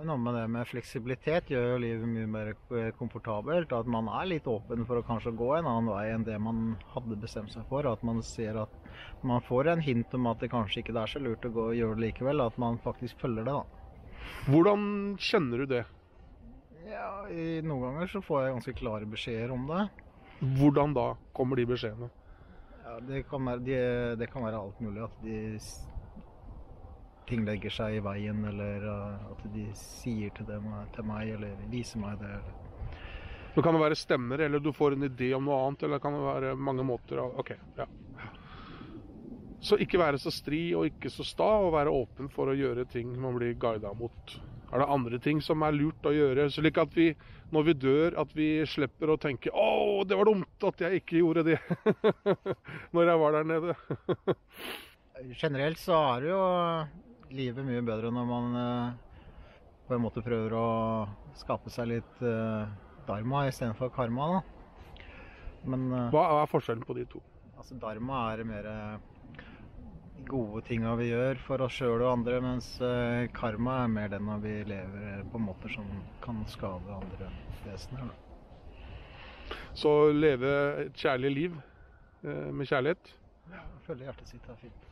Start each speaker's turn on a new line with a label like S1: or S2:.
S1: Noe med det med fleksibilitet gjør jo livet mye mer komfortabelt. At man er litt åpen for å kanskje gå en annen vei enn det man hadde bestemt seg for. At man ser at man får en hint om at det kanskje ikke er så lurt å gå og gjøre det likevel. At man faktisk følger det, da.
S2: Hvordan kjenner du det?
S1: Ja, i Noen ganger så får jeg ganske klare beskjeder om det.
S2: Hvordan da kommer de beskjedene?
S1: Ja, det, kan være, de, det kan være alt mulig. At de ting legger seg i veien, eller uh, at de sier til, dem, til meg, eller viser meg det.
S2: Det kan det være stemmer, eller du får en idé om noe annet, eller det kan være mange måter OK. Ja. Så ikke være så stri og ikke så sta, og være åpen for å gjøre ting man blir guida mot. Er det andre ting som er lurt å gjøre, slik at vi, når vi dør, at vi slipper å tenke 'Å, det var dumt at jeg ikke gjorde det' når jeg var der nede.
S1: Generelt så er jo livet mye bedre når man uh, på en måte prøver å skape seg litt uh, dharma istedenfor karma. Da. Men uh,
S2: Hva er forskjellen på de to?
S1: altså, dharma er mer gode tinga vi gjør for oss sjøl og andre, mens karma er mer det når vi lever på måter som kan skade andre vesener.
S2: Så leve et kjærlig liv eh, med kjærlighet.
S1: Ja, Følge hjertet sitt er fint.